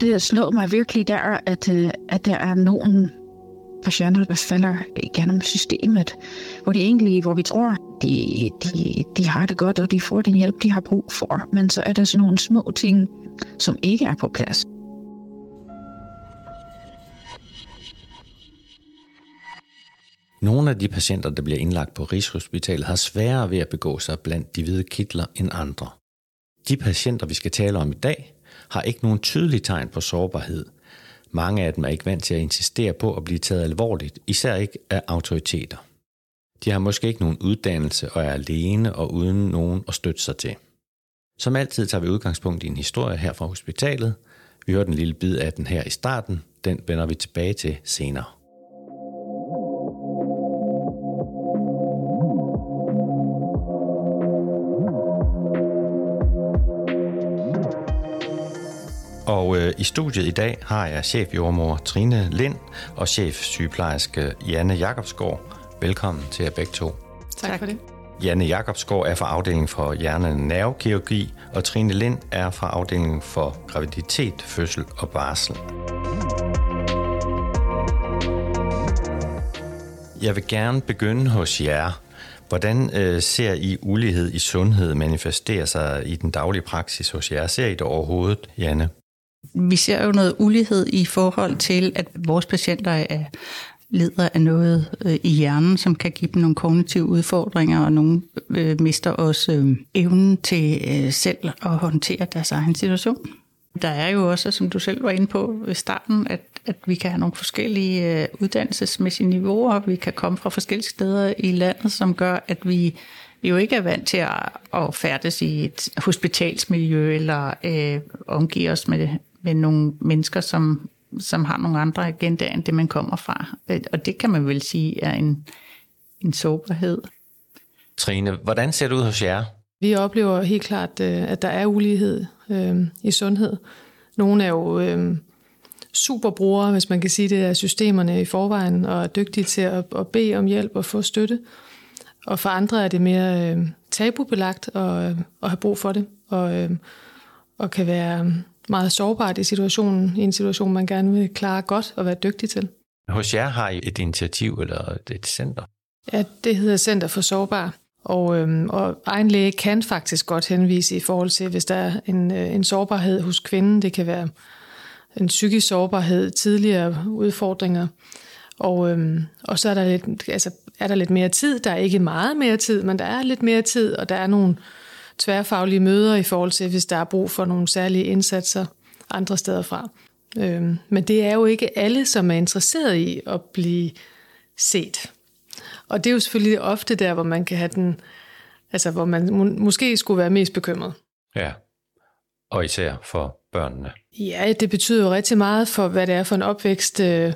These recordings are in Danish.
Det slår mig virkelig der, at, øh, at der er nogen patienter, der falder igennem systemet, hvor de egentlig, hvor vi tror, de, de, de har det godt, og de får den hjælp, de har brug for. Men så er der sådan nogle små ting, som ikke er på plads. Nogle af de patienter, der bliver indlagt på Rigshospitalet, har sværere ved at begå sig blandt de hvide kitler end andre. De patienter, vi skal tale om i dag, har ikke nogen tydelige tegn på sårbarhed. Mange af dem er ikke vant til at insistere på at blive taget alvorligt, især ikke af autoriteter. De har måske ikke nogen uddannelse og er alene og uden nogen at støtte sig til. Som altid tager vi udgangspunkt i en historie her fra hospitalet. Vi hørte en lille bid af den her i starten. Den vender vi tilbage til senere. Og øh, i studiet i dag har jeg chefjordmor Trine Lind og chefsygeplejerske Janne Jakobsgaard. Velkommen til jer begge to. Tak for det. Janne Jakobsgaard er fra afdelingen for hjerne-nervekirurgi, og Trine Lind er fra afdelingen for graviditet, fødsel og barsel. Jeg vil gerne begynde hos jer. Hvordan øh, ser I ulighed i sundhed manifestere sig i den daglige praksis hos jer? Ser I det overhovedet, Janne? Vi ser jo noget ulighed i forhold til, at vores patienter er lider af noget øh, i hjernen, som kan give dem nogle kognitive udfordringer, og nogle øh, mister også øh, evnen til øh, selv at håndtere deres egen situation. Der er jo også, som du selv var inde på i starten, at, at vi kan have nogle forskellige øh, uddannelsesmæssige niveauer, vi kan komme fra forskellige steder i landet, som gør, at vi vi jo ikke er vant til at, at færdes i et hospitalsmiljø eller øh, omgive os med, med nogle mennesker, som, som har nogle andre agendaer end det, man kommer fra. Øh, og det kan man vel sige er en, en sårbarhed. Trine, hvordan ser det ud hos jer? Vi oplever helt klart, øh, at der er ulighed øh, i sundhed. Nogle er jo øh, superbrugere, hvis man kan sige det, af systemerne i forvejen, og er dygtige til at, at bede om hjælp og få støtte. Og for andre er det mere øh, tabubelagt at, at have brug for det, og, øh, og kan være meget sårbart i situationen, i en situation, man gerne vil klare godt og være dygtig til. Hos jer har I et initiativ eller et center? Ja, det hedder Center for Sårbar. Og, øhm, og egen læge kan faktisk godt henvise i forhold til, hvis der er en, øh, en sårbarhed hos kvinden. Det kan være en psykisk sårbarhed, tidligere udfordringer. Og, øhm, og så er der, lidt, altså, er der lidt mere tid. Der er ikke meget mere tid, men der er lidt mere tid, og der er nogle tværfaglige møder i forhold til, hvis der er brug for nogle særlige indsatser andre steder fra. Øhm, men det er jo ikke alle, som er interesseret i at blive set. Og det er jo selvfølgelig ofte der, hvor man kan have den, altså hvor man må, måske skulle være mest bekymret. Ja, og især for børnene. Ja, det betyder jo rigtig meget for, hvad det er for en opvækst, øh,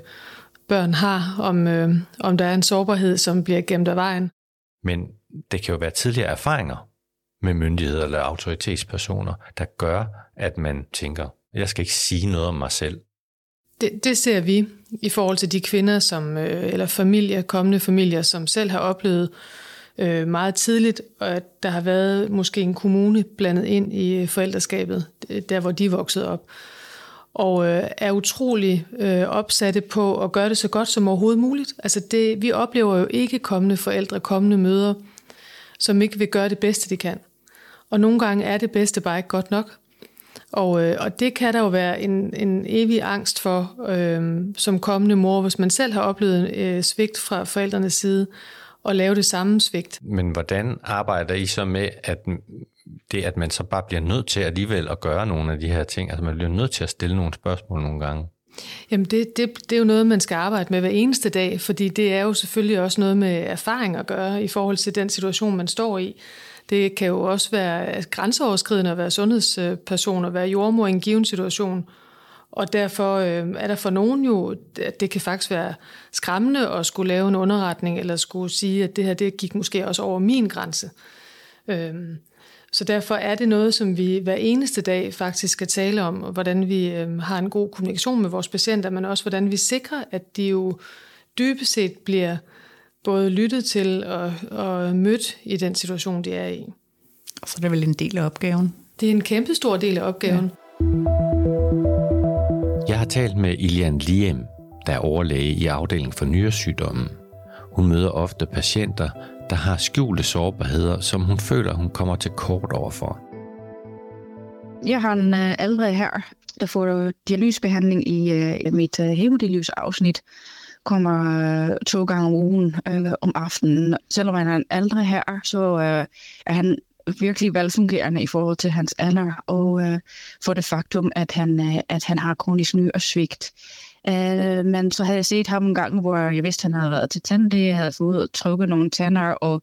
børn har, om, øh, om der er en sårbarhed, som bliver gemt af vejen. Men det kan jo være tidligere erfaringer med myndigheder eller autoritetspersoner, der gør, at man tænker, jeg skal ikke sige noget om mig selv. Det, det ser vi i forhold til de kvinder, som, øh, eller familier, kommende familier, som selv har oplevet øh, meget tidligt, at der har været måske en kommune blandet ind i øh, forældreskabet, der hvor de voksede op og øh, er utrolig øh, opsatte på at gøre det så godt som overhovedet muligt. Altså det, vi oplever jo ikke kommende forældre, kommende møder, som ikke vil gøre det bedste, de kan. Og nogle gange er det bedste bare ikke godt nok. Og, øh, og det kan der jo være en, en evig angst for, øh, som kommende mor, hvis man selv har oplevet øh, svigt fra forældrenes side, og lave det samme svigt. Men hvordan arbejder I så med, at det, at man så bare bliver nødt til alligevel at gøre nogle af de her ting, altså man bliver nødt til at stille nogle spørgsmål nogle gange? Jamen det, det, det er jo noget, man skal arbejde med hver eneste dag, fordi det er jo selvfølgelig også noget med erfaring at gøre i forhold til den situation, man står i. Det kan jo også være grænseoverskridende at være sundhedsperson og være jordmor i en given situation. Og derfor øh, er der for nogen jo, at det kan faktisk være skræmmende at skulle lave en underretning, eller skulle sige, at det her det gik måske også over min grænse. Øh, så derfor er det noget, som vi hver eneste dag faktisk skal tale om, hvordan vi øh, har en god kommunikation med vores patienter, men også hvordan vi sikrer, at de jo dybest set bliver både lyttet til og, og mødt i den situation, de er i. Så er det vel en del af opgaven. Det er en kæmpe stor del af opgaven. Ja. Jeg har talt med Ilian Liem, der er overlæge i afdelingen for nyresygdommen. Hun møder ofte patienter, der har skjulte sårbarheder, som hun føler, hun kommer til kort overfor. Jeg har en uh, ældre her, der får dialysbehandling i uh, mit uh, hemodialysafsnit. Kommer øh, to gange om ugen øh, om aftenen. Selvom han er en ældre her, så øh, er han virkelig velfungerende i forhold til hans alder, og øh, for det faktum, at han, øh, at han har kronisk ny og svigt. Øh, men så havde jeg set ham en gang, hvor jeg vidste, at han havde været til tandlæge, havde fået trukket nogle tænder, og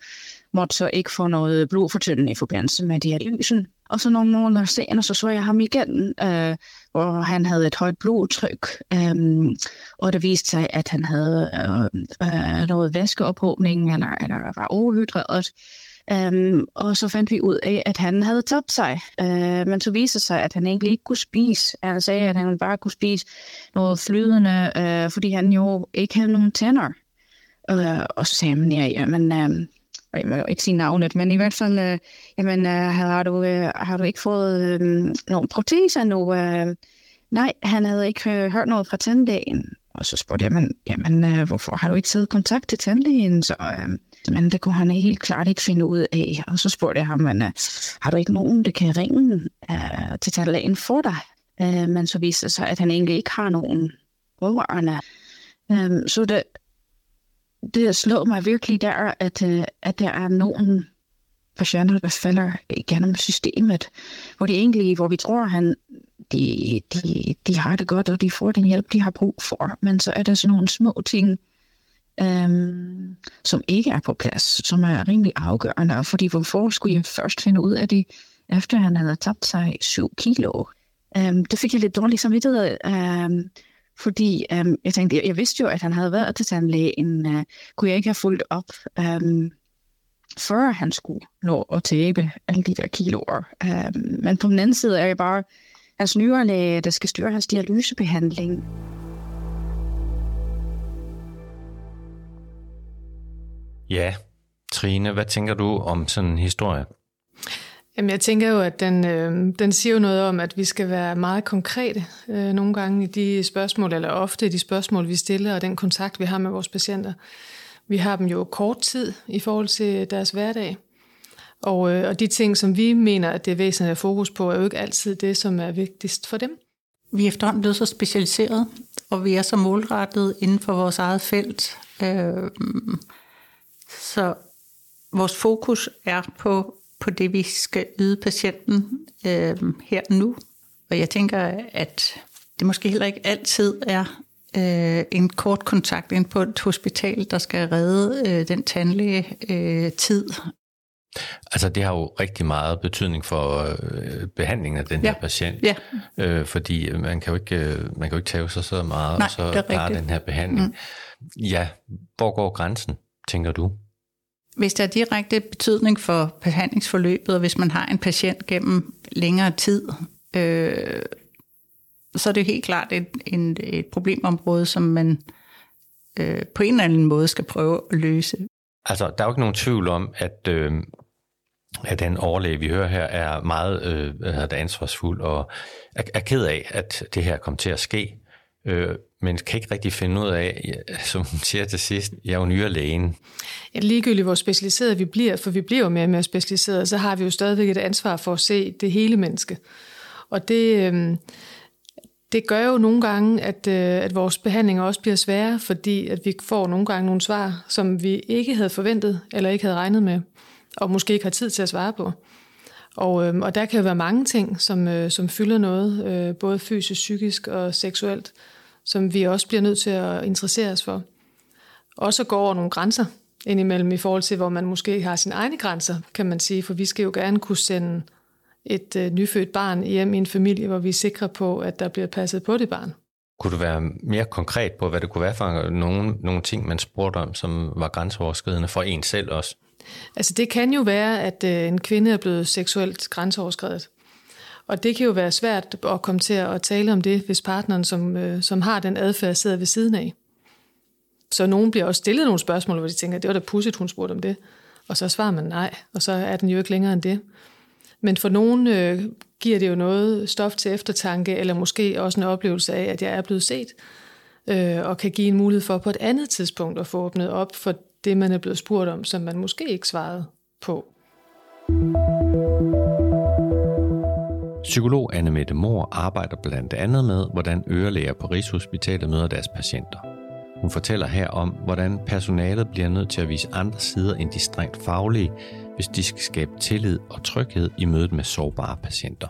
måtte så ikke få noget blodfortyndende i forbindelse med dialysen. Og så nogle måneder senere, så så jeg ham igen, øh, hvor han havde et højt blodtryk, øhm, og det viste sig, at han havde øh, øh, noget væskeophobning, eller, eller var overhydreret. Øhm, og så fandt vi ud af, at han havde tabt sig. Øh, men så viste sig, at han egentlig ikke kunne spise. Han sagde, at han bare kunne spise noget flydende, øh, fordi han jo ikke havde nogen tænder. Øh, og så sagde han, ja, jamen, øh, jeg må ikke sige navnet, men i hvert fald, øh, jamen, øh, har, du, øh, har du ikke fået øh, nogle proteser nu? Øh, nej, han havde ikke øh, hørt noget fra tandlægen. Og så spurgte jeg, men, jamen, øh, hvorfor har du ikke taget kontakt til tandlægen? Så, øh, men det kunne han helt klart ikke finde ud af. Og så spurgte jeg ham, men, øh, har du ikke nogen, der kan ringe øh, til tandlægen for dig? Øh, men så viste det sig, at han egentlig ikke har nogen pårørende. Øh, så det, det slår mig virkelig der, at, øh, at der er nogen patienter, der falder igennem systemet, hvor de egentlig, hvor vi tror, han, de, de, de har det godt, og de får den hjælp, de har brug for. Men så er der sådan nogle små ting, øhm, som ikke er på plads, som er rimelig afgørende. Fordi hvorfor skulle jeg først finde ud af det, efter han havde tabt sig 7 kilo? Øhm, det fik jeg lidt dårligt samvittighed. Øhm, fordi øhm, jeg tænkte, jeg, jeg vidste jo, at han havde været til tandlægen. Øh, kunne jeg ikke have fulgt op, øhm, før han skulle nå at tabe alle de der kiloer. Øhm, men på den anden side er jeg bare hans nyrelæge, der skal styre hans dialysebehandling. Ja, Trine, hvad tænker du om sådan en historie? Jamen, jeg tænker jo, at den, øh, den siger jo noget om, at vi skal være meget konkrete øh, nogle gange i de spørgsmål, eller ofte i de spørgsmål, vi stiller, og den kontakt, vi har med vores patienter. Vi har dem jo kort tid i forhold til deres hverdag. Og, øh, og de ting, som vi mener, at det er væsentligt at fokus på, er jo ikke altid det, som er vigtigst for dem. Vi er efterhånden blevet så specialiseret, og vi er så målrettet inden for vores eget felt. Øh, så vores fokus er på på det, vi skal yde patienten øh, her nu. Og jeg tænker, at det måske heller ikke altid er øh, en kort kontakt ind på et hospital, der skal redde øh, den tandlæge øh, tid. Altså det har jo rigtig meget betydning for øh, behandlingen af den ja. her patient, ja. øh, fordi man kan jo ikke øh, man kan jo ikke tage sig så meget, Nej, og så bare den her behandling. Mm. Ja, hvor går grænsen, tænker du? Hvis der er direkte betydning for behandlingsforløbet, og hvis man har en patient gennem længere tid, øh, så er det helt klart et, en, et problemområde, som man øh, på en eller anden måde skal prøve at løse. Altså, der er jo ikke nogen tvivl om, at, øh, at den overlæge, vi hører her, er meget øh, ansvarsfuld og er, er ked af, at det her kommer til at ske. Øh, men kan ikke rigtig finde ud af, som hun siger til sidst, jeg er jo nyere lægen. Ja, ligegyldigt hvor specialiseret vi bliver, for vi bliver jo mere og mere specialiseret, så har vi jo stadigvæk et ansvar for at se det hele menneske. Og det, øh, det gør jo nogle gange, at, øh, at vores behandlinger også bliver svære, fordi at vi får nogle gange nogle svar, som vi ikke havde forventet, eller ikke havde regnet med, og måske ikke har tid til at svare på. Og, øh, og der kan jo være mange ting, som, øh, som fylder noget, øh, både fysisk, psykisk og seksuelt, som vi også bliver nødt til at interessere os for. Også gå over nogle grænser indimellem i forhold til, hvor man måske har sine egne grænser, kan man sige, for vi skal jo gerne kunne sende et øh, nyfødt barn hjem i en familie, hvor vi er sikre på, at der bliver passet på det barn. Kunne du være mere konkret på, hvad det kunne være for nogle, nogle ting, man spurgte om, som var grænseoverskridende for en selv også? Altså det kan jo være, at øh, en kvinde er blevet seksuelt grænseoverskredet. Og det kan jo være svært at komme til at tale om det, hvis partneren, som, øh, som har den adfærd, sidder ved siden af. Så nogen bliver også stillet nogle spørgsmål, hvor de tænker, det var da pudsigt, hun spurgte om det. Og så svarer man nej, og så er den jo ikke længere end det. Men for nogen øh, giver det jo noget stof til eftertanke, eller måske også en oplevelse af, at jeg er blevet set, øh, og kan give en mulighed for på et andet tidspunkt at få åbnet op for det, man er blevet spurgt om, som man måske ikke svarede på. Psykolog Anne Mette Mor arbejder blandt andet med, hvordan ørelæger på Rigshospitalet møder deres patienter. Hun fortæller her om, hvordan personalet bliver nødt til at vise andre sider end de strengt faglige, hvis de skal skabe tillid og tryghed i mødet med sårbare patienter.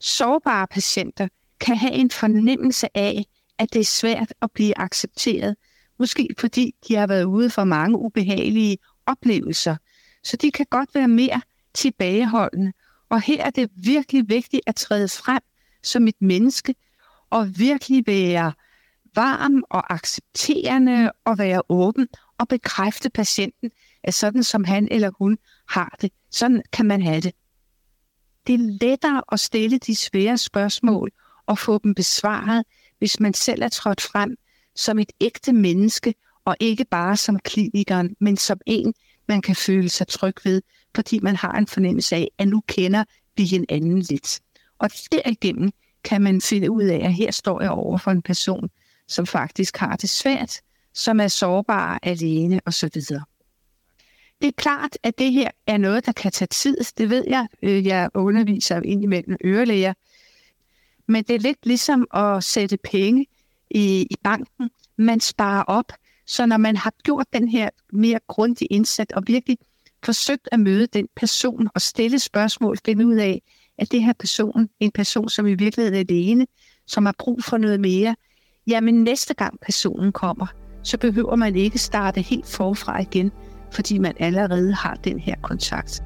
Sårbare patienter kan have en fornemmelse af, at det er svært at blive accepteret, måske fordi de har været ude for mange ubehagelige oplevelser, så de kan godt være mere tilbageholdende. Og her er det virkelig vigtigt at træde frem som et menneske og virkelig være varm og accepterende og være åben og bekræfte patienten, at sådan som han eller hun har det, sådan kan man have det. Det er lettere at stille de svære spørgsmål og få dem besvaret, hvis man selv er trådt frem som et ægte menneske, og ikke bare som klinikeren, men som en, man kan føle sig tryg ved, fordi man har en fornemmelse af, at nu kender vi hinanden lidt. Og derigennem kan man finde ud af, at her står jeg over for en person, som faktisk har det svært, som er sårbar alene osv. Det er klart, at det her er noget, der kan tage tid. Det ved jeg. Øh, jeg underviser indimellem ørelæger. Men det er lidt ligesom at sætte penge i, i banken. Man sparer op, så når man har gjort den her mere grundig indsats og virkelig forsøgt at møde den person og stille spørgsmål, finde ud af, at det her person en person, som i virkeligheden er alene, som har brug for noget mere, jamen næste gang personen kommer, så behøver man ikke starte helt forfra igen, fordi man allerede har den her kontakt.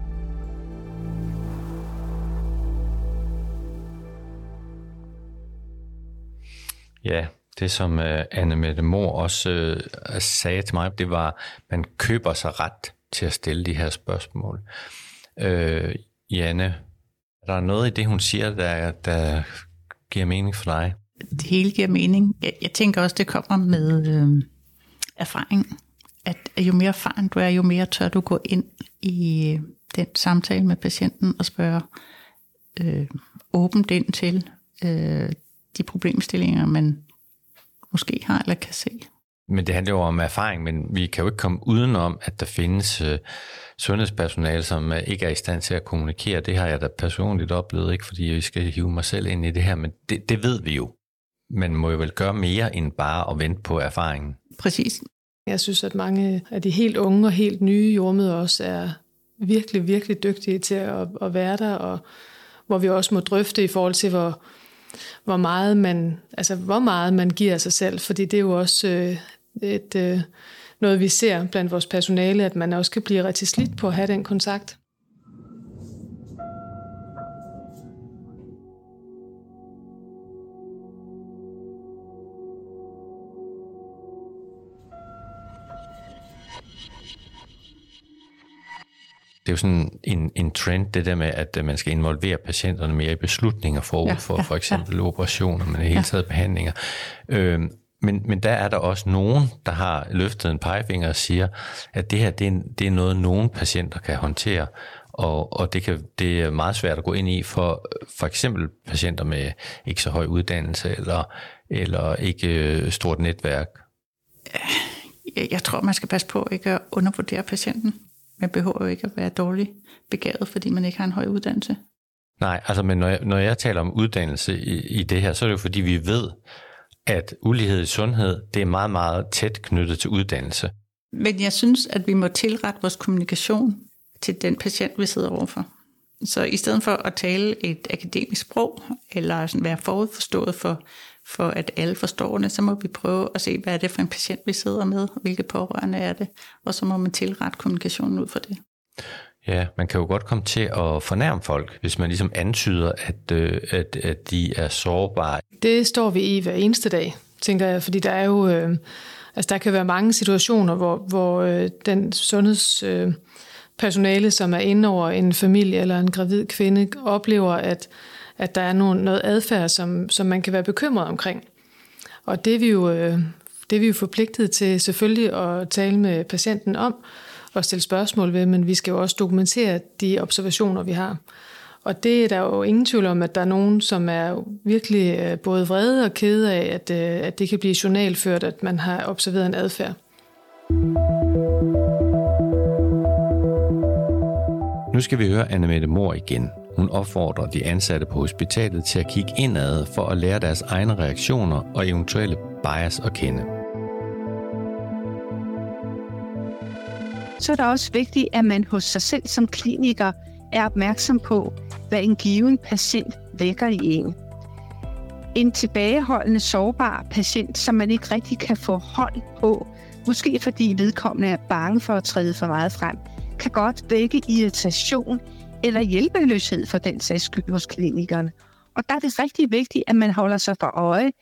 Ja, det som øh, Anne Mette Mor også øh, sagde til mig, det var, at man køber sig ret til at stille de her spørgsmål. Øh, Janne, er der noget i det, hun siger, der, der giver mening for dig? Det hele giver mening. Jeg, jeg tænker også, det kommer med øh, erfaring. At, at jo mere erfaren du er, jo mere tør du gå ind i øh, den samtale med patienten og spørge øh, åbent ind til øh, de problemstillinger, man måske har eller kan se. Men det handler jo om erfaring, men vi kan jo ikke komme udenom, at der findes øh, sundhedspersonale, som øh, ikke er i stand til at kommunikere. Det har jeg da personligt oplevet, ikke fordi jeg skal hive mig selv ind i det her, men det, det ved vi jo. Man må jo vel gøre mere end bare at vente på erfaringen. Præcis. Jeg synes, at mange af de helt unge og helt nye jordmøder også er virkelig, virkelig dygtige til at, at være der, og hvor vi også må drøfte i forhold til, hvor, hvor meget man, altså hvor meget man giver sig selv, fordi det er jo også øh, et, øh, noget, vi ser blandt vores personale, at man også kan blive rigtig slidt på at have den kontakt. Det er jo sådan en, en trend, det der med, at man skal involvere patienterne mere i beslutninger forud ja, for ja, for eksempel ja. operationer, men i hele taget behandlinger. Øhm, men, men der er der også nogen, der har løftet en pegefinger og siger, at det her det er, det er noget, nogen patienter kan håndtere, og, og det, kan, det er meget svært at gå ind i for for eksempel patienter med ikke så høj uddannelse eller, eller ikke øh, stort netværk. Jeg, jeg tror, man skal passe på ikke at undervurdere patienten. Man behøver jo ikke at være dårlig begavet, fordi man ikke har en høj uddannelse. Nej, altså men når jeg, når jeg taler om uddannelse i, i det her, så er det jo fordi, vi ved, at ulighed i sundhed, det er meget, meget tæt knyttet til uddannelse. Men jeg synes, at vi må tilrette vores kommunikation til den patient, vi sidder overfor. Så i stedet for at tale et akademisk sprog, eller sådan være forudforstået for, for at alle forstår det, så må vi prøve at se, hvad er det for en patient, vi sidder med, hvilke pårørende er det, og så må man tilrette kommunikationen ud for det. Ja, man kan jo godt komme til at fornærme folk, hvis man ligesom antyder, at, øh, at, at de er sårbare. Det står vi i hver eneste dag, tænker jeg, fordi der er jo, øh, altså der kan være mange situationer, hvor, hvor øh, den sundhedspersonale, øh, som er inde over en familie eller en gravid kvinde, oplever, at, at der er nogen, noget adfærd, som, som man kan være bekymret omkring. Og det er vi jo, øh, det er vi jo forpligtet til selvfølgelig at tale med patienten om, og stille spørgsmål ved, men vi skal jo også dokumentere de observationer, vi har. Og det er der jo ingen tvivl om, at der er nogen, som er virkelig øh, både vrede og kede af, at, øh, at det kan blive journalført, at man har observeret en adfærd. Nu skal vi høre Annemette Mor igen. Hun opfordrer de ansatte på hospitalet til at kigge indad for at lære deres egne reaktioner og eventuelle bias at kende. Så er det også vigtigt, at man hos sig selv som kliniker er opmærksom på, hvad en given patient vækker i en. En tilbageholdende, sårbar patient, som man ikke rigtig kan få hold på, måske fordi vedkommende er bange for at træde for meget frem, kan godt vække irritation eller hjælpeløshed for den sags skyld hos klinikerne. Og der er det rigtig vigtigt, at man holder sig for øje,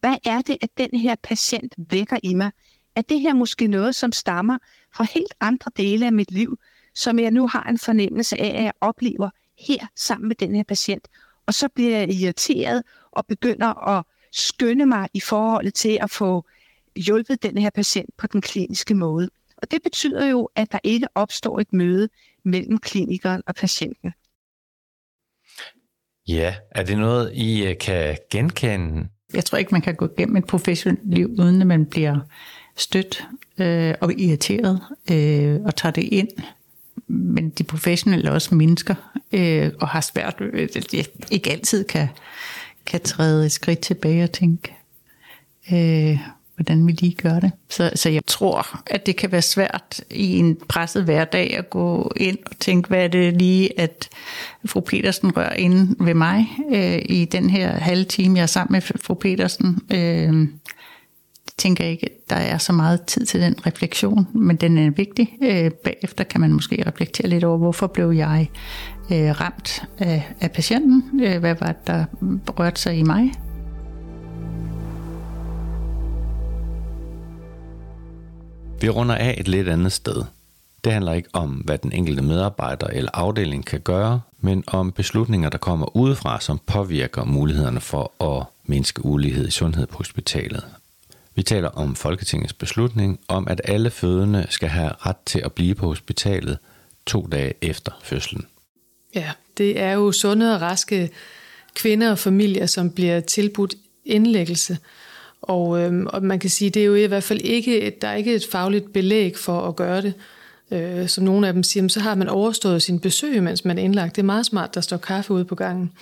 hvad er det, at den her patient vækker i mig? Er det her måske noget, som stammer fra helt andre dele af mit liv, som jeg nu har en fornemmelse af, at jeg oplever her sammen med den her patient? Og så bliver jeg irriteret og begynder at skynde mig i forhold til at få hjulpet den her patient på den kliniske måde. Og det betyder jo, at der ikke opstår et møde mellem klinikeren og patienten. Ja, er det noget, I øh, kan genkende? Jeg tror ikke, man kan gå igennem et professionelt liv, uden at man bliver stødt øh, og irriteret øh, og tager det ind. Men de professionelle er også mennesker øh, og har svært, øh, ikke altid kan, kan træde et skridt tilbage og tænke, øh, hvordan vi lige gør det. Så, så jeg tror, at det kan være svært i en presset hverdag at gå ind og tænke, hvad er det lige, at fru Petersen rører ind ved mig øh, i den her halve time, jeg er sammen med fru Petersen. Øh, tænker ikke, at der er så meget tid til den refleksion, men den er vigtig. Øh, bagefter kan man måske reflektere lidt over, hvorfor blev jeg øh, ramt af, af patienten? Øh, hvad var det, der rørte sig i mig? Vi runder af et lidt andet sted. Det handler ikke om, hvad den enkelte medarbejder eller afdeling kan gøre, men om beslutninger, der kommer udefra, som påvirker mulighederne for at mindske ulighed i sundhed på hospitalet. Vi taler om Folketingets beslutning om, at alle fødende skal have ret til at blive på hospitalet to dage efter fødslen. Ja, det er jo sunde og raske kvinder og familier, som bliver tilbudt indlæggelse – og, øh, og man kan sige, det er jo i hvert fald ikke, der er ikke et fagligt belæg for at gøre det. Øh, som nogle af dem siger, så har man overstået sin besøg, mens man er indlagt. Det er meget smart, der står kaffe ude på gangen.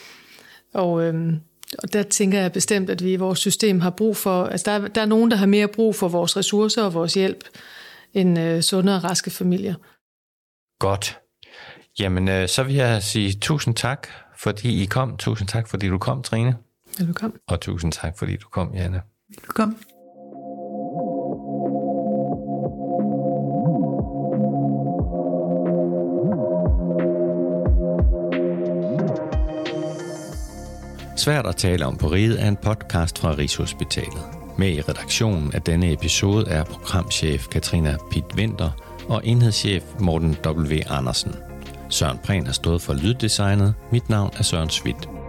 Og, øh, og der tænker jeg bestemt, at vi i vores system har brug for, altså der, der er nogen, der har mere brug for vores ressourcer og vores hjælp, end øh, sunde og raske familier. Godt. Jamen, øh, så vil jeg sige tusind tak, fordi I kom. Tusind tak, fordi du kom, Trine. Velkommen. Og tusind tak, fordi du kom, Janne. Velkommen. Svært at tale om på riget er en podcast fra Rigshospitalet. Med i redaktionen af denne episode er programchef Katrina Pitt Winter og enhedschef Morten W. Andersen. Søren Prehn har stået for lyddesignet. Mit navn er Søren Schmidt.